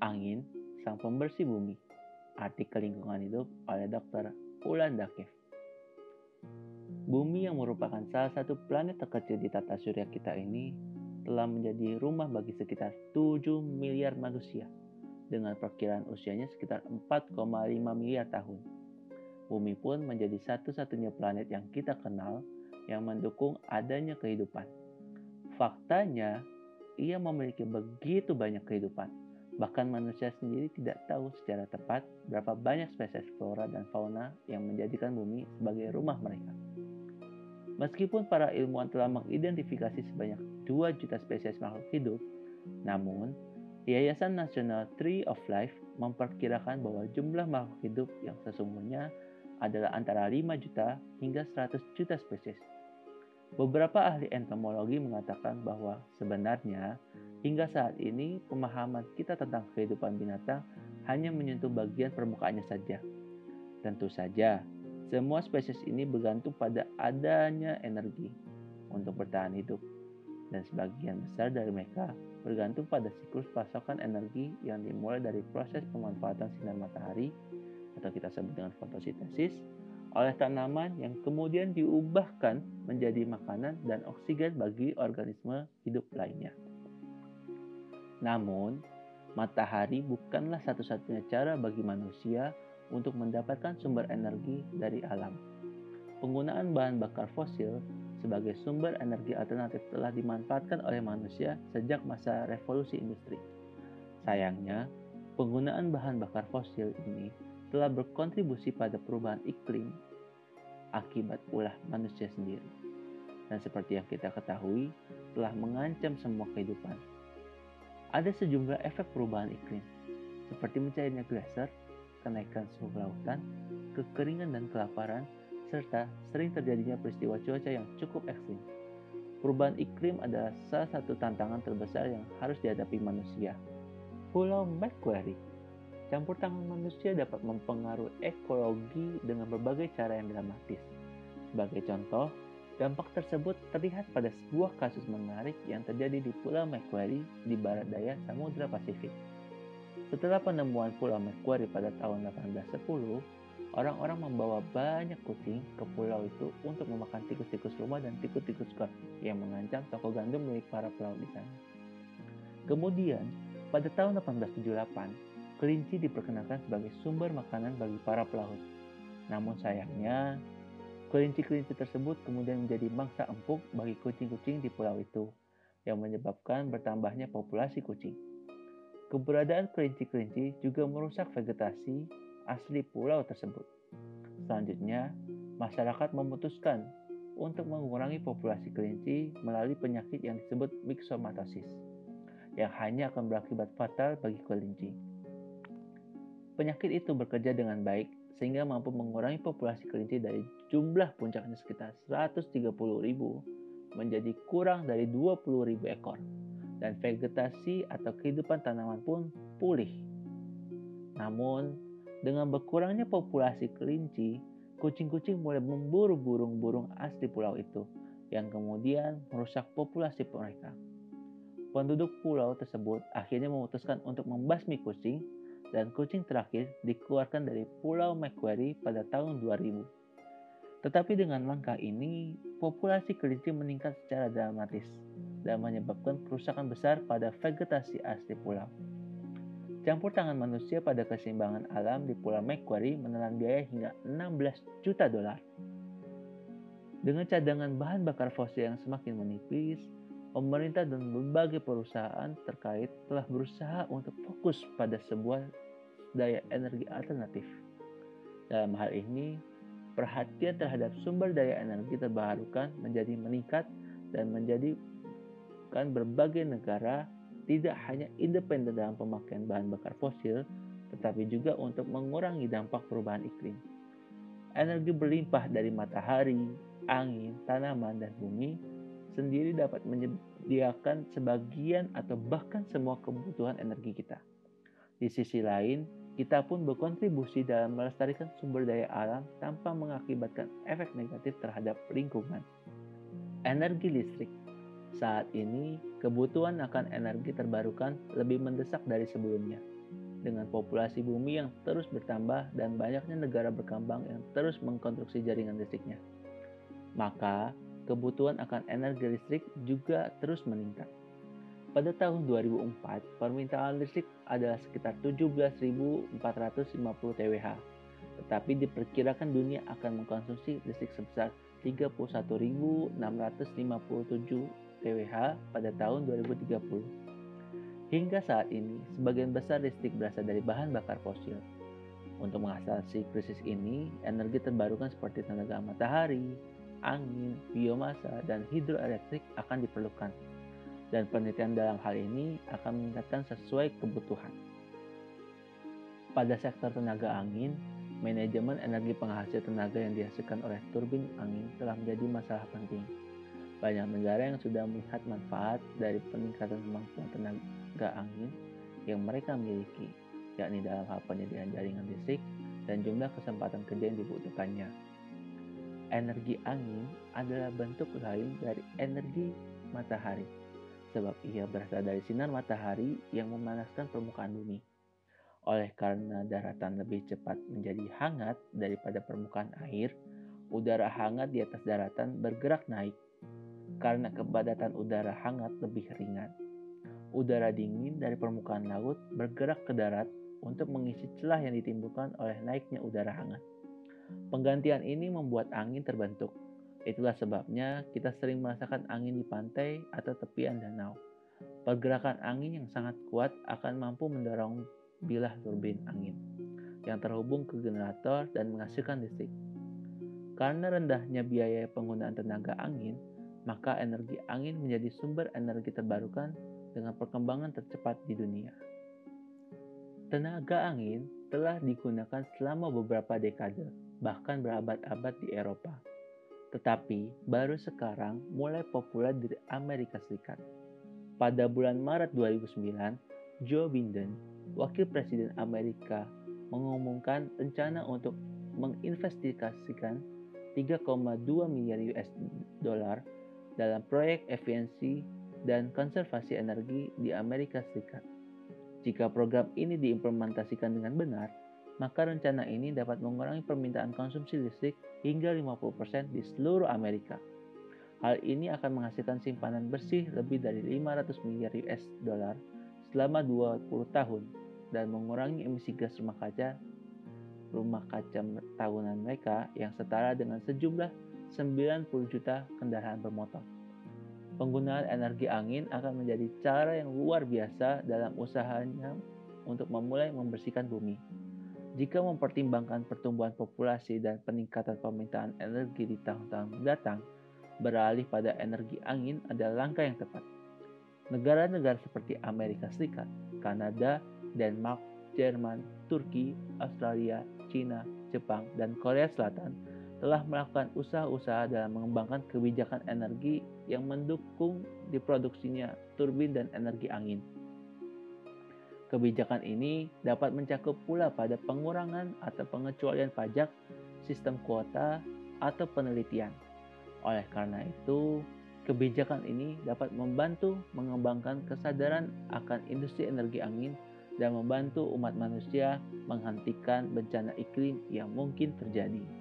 Angin, sang pembersih bumi. Artikel lingkungan hidup oleh Dr. Ulan Dakif. Bumi yang merupakan salah satu planet terkecil di tata surya kita ini telah menjadi rumah bagi sekitar 7 miliar manusia dengan perkiraan usianya sekitar 4,5 miliar tahun. Bumi pun menjadi satu-satunya planet yang kita kenal yang mendukung adanya kehidupan. Faktanya, ia memiliki begitu banyak kehidupan Bahkan manusia sendiri tidak tahu secara tepat berapa banyak spesies flora dan fauna yang menjadikan bumi sebagai rumah mereka. Meskipun para ilmuwan telah mengidentifikasi sebanyak 2 juta spesies makhluk hidup, namun Yayasan Nasional Tree of Life memperkirakan bahwa jumlah makhluk hidup yang sesungguhnya adalah antara 5 juta hingga 100 juta spesies. Beberapa ahli entomologi mengatakan bahwa sebenarnya Hingga saat ini, pemahaman kita tentang kehidupan binatang hanya menyentuh bagian permukaannya saja. Tentu saja, semua spesies ini bergantung pada adanya energi untuk bertahan hidup, dan sebagian besar dari mereka bergantung pada siklus pasokan energi yang dimulai dari proses pemanfaatan sinar matahari atau kita sebut dengan fotosintesis oleh tanaman yang kemudian diubahkan menjadi makanan dan oksigen bagi organisme hidup lainnya. Namun, matahari bukanlah satu-satunya cara bagi manusia untuk mendapatkan sumber energi dari alam. Penggunaan bahan bakar fosil sebagai sumber energi alternatif telah dimanfaatkan oleh manusia sejak masa revolusi industri. Sayangnya, penggunaan bahan bakar fosil ini telah berkontribusi pada perubahan iklim akibat ulah manusia sendiri. Dan seperti yang kita ketahui, telah mengancam semua kehidupan, ada sejumlah efek perubahan iklim, seperti mencairnya glaser, kenaikan suhu lautan, kekeringan dan kelaparan, serta sering terjadinya peristiwa cuaca yang cukup ekstrim. Perubahan iklim adalah salah satu tantangan terbesar yang harus dihadapi manusia. Pulau Macquarie Campur tangan manusia dapat mempengaruhi ekologi dengan berbagai cara yang dramatis. Sebagai contoh, Dampak tersebut terlihat pada sebuah kasus menarik yang terjadi di Pulau Macquarie di barat daya Samudra Pasifik. Setelah penemuan Pulau Macquarie pada tahun 1810, orang-orang membawa banyak kucing ke pulau itu untuk memakan tikus-tikus rumah dan tikus-tikus kor yang mengancam toko gandum milik para pelaut di sana. Kemudian, pada tahun 1878, kelinci diperkenalkan sebagai sumber makanan bagi para pelaut. Namun sayangnya, Kelinci-kelinci tersebut kemudian menjadi mangsa empuk bagi kucing-kucing di pulau itu, yang menyebabkan bertambahnya populasi kucing. Keberadaan kelinci-kelinci juga merusak vegetasi asli pulau tersebut. Selanjutnya, masyarakat memutuskan untuk mengurangi populasi kelinci melalui penyakit yang disebut myxomatosis, yang hanya akan berakibat fatal bagi kelinci. Penyakit itu bekerja dengan baik sehingga mampu mengurangi populasi kelinci dari jumlah puncaknya sekitar 130 ribu menjadi kurang dari 20 ribu ekor dan vegetasi atau kehidupan tanaman pun pulih. Namun, dengan berkurangnya populasi kelinci, kucing-kucing mulai memburu burung-burung asli pulau itu yang kemudian merusak populasi mereka. Penduduk pulau tersebut akhirnya memutuskan untuk membasmi kucing dan kucing terakhir dikeluarkan dari Pulau Macquarie pada tahun 2000. Tetapi dengan langkah ini, populasi kelinci meningkat secara dramatis dan menyebabkan kerusakan besar pada vegetasi asli pulau. Campur tangan manusia pada keseimbangan alam di Pulau Macquarie menelan biaya hingga 16 juta dolar. Dengan cadangan bahan bakar fosil yang semakin menipis, pemerintah dan berbagai perusahaan terkait telah berusaha untuk fokus pada sebuah daya energi alternatif. Dalam hal ini, perhatian terhadap sumber daya energi terbarukan menjadi meningkat dan menjadikan berbagai negara tidak hanya independen dalam pemakaian bahan bakar fosil, tetapi juga untuk mengurangi dampak perubahan iklim. Energi berlimpah dari matahari, angin, tanaman, dan bumi sendiri dapat menyediakan sebagian atau bahkan semua kebutuhan energi kita. Di sisi lain, kita pun berkontribusi dalam melestarikan sumber daya alam tanpa mengakibatkan efek negatif terhadap lingkungan. Energi listrik Saat ini, kebutuhan akan energi terbarukan lebih mendesak dari sebelumnya. Dengan populasi bumi yang terus bertambah dan banyaknya negara berkembang yang terus mengkonstruksi jaringan listriknya. Maka, kebutuhan akan energi listrik juga terus meningkat. Pada tahun 2004, permintaan listrik adalah sekitar 17.450 TWh, tetapi diperkirakan dunia akan mengkonsumsi listrik sebesar 31.657 TWh pada tahun 2030. Hingga saat ini, sebagian besar listrik berasal dari bahan bakar fosil. Untuk mengatasi krisis ini, energi terbarukan seperti tenaga matahari, angin, biomasa, dan hidroelektrik akan diperlukan. Dan penelitian dalam hal ini akan meningkatkan sesuai kebutuhan. Pada sektor tenaga angin, manajemen energi penghasil tenaga yang dihasilkan oleh turbin angin telah menjadi masalah penting banyak negara yang sudah melihat manfaat dari peningkatan kemampuan tenaga angin yang mereka miliki, yakni dalam hal penyediaan jaringan listrik dan jumlah kesempatan kerja yang dibutuhkannya. Energi angin adalah bentuk lain dari energi matahari, sebab ia berasal dari sinar matahari yang memanaskan permukaan bumi. Oleh karena daratan lebih cepat menjadi hangat daripada permukaan air, udara hangat di atas daratan bergerak naik karena kepadatan udara hangat lebih ringan. Udara dingin dari permukaan laut bergerak ke darat untuk mengisi celah yang ditimbulkan oleh naiknya udara hangat. Penggantian ini membuat angin terbentuk. Itulah sebabnya kita sering merasakan angin di pantai atau tepian danau. Pergerakan angin yang sangat kuat akan mampu mendorong bilah turbin angin yang terhubung ke generator dan menghasilkan listrik. Karena rendahnya biaya penggunaan tenaga angin, maka energi angin menjadi sumber energi terbarukan dengan perkembangan tercepat di dunia. Tenaga angin telah digunakan selama beberapa dekade, bahkan berabad-abad di Eropa. Tetapi baru sekarang mulai populer di Amerika Serikat. Pada bulan Maret 2009, Joe Biden, wakil presiden Amerika, mengumumkan rencana untuk menginvestasikan 3,2 miliar US dollar dalam proyek efisiensi dan konservasi energi di Amerika Serikat. Jika program ini diimplementasikan dengan benar, maka rencana ini dapat mengurangi permintaan konsumsi listrik hingga 50% di seluruh Amerika. Hal ini akan menghasilkan simpanan bersih lebih dari 500 miliar US dollar selama 20 tahun dan mengurangi emisi gas rumah kaca rumah kaca tahunan mereka yang setara dengan sejumlah 90 juta kendaraan bermotor. Penggunaan energi angin akan menjadi cara yang luar biasa dalam usahanya untuk memulai membersihkan bumi. Jika mempertimbangkan pertumbuhan populasi dan peningkatan permintaan energi di tahun-tahun mendatang, beralih pada energi angin adalah langkah yang tepat. Negara-negara seperti Amerika Serikat, Kanada, Denmark, Jerman, Turki, Australia, China, Jepang, dan Korea Selatan telah melakukan usaha-usaha dalam mengembangkan kebijakan energi yang mendukung diproduksinya turbin dan energi angin. Kebijakan ini dapat mencakup pula pada pengurangan atau pengecualian pajak, sistem kuota, atau penelitian. Oleh karena itu, kebijakan ini dapat membantu mengembangkan kesadaran akan industri energi angin dan membantu umat manusia menghentikan bencana iklim yang mungkin terjadi.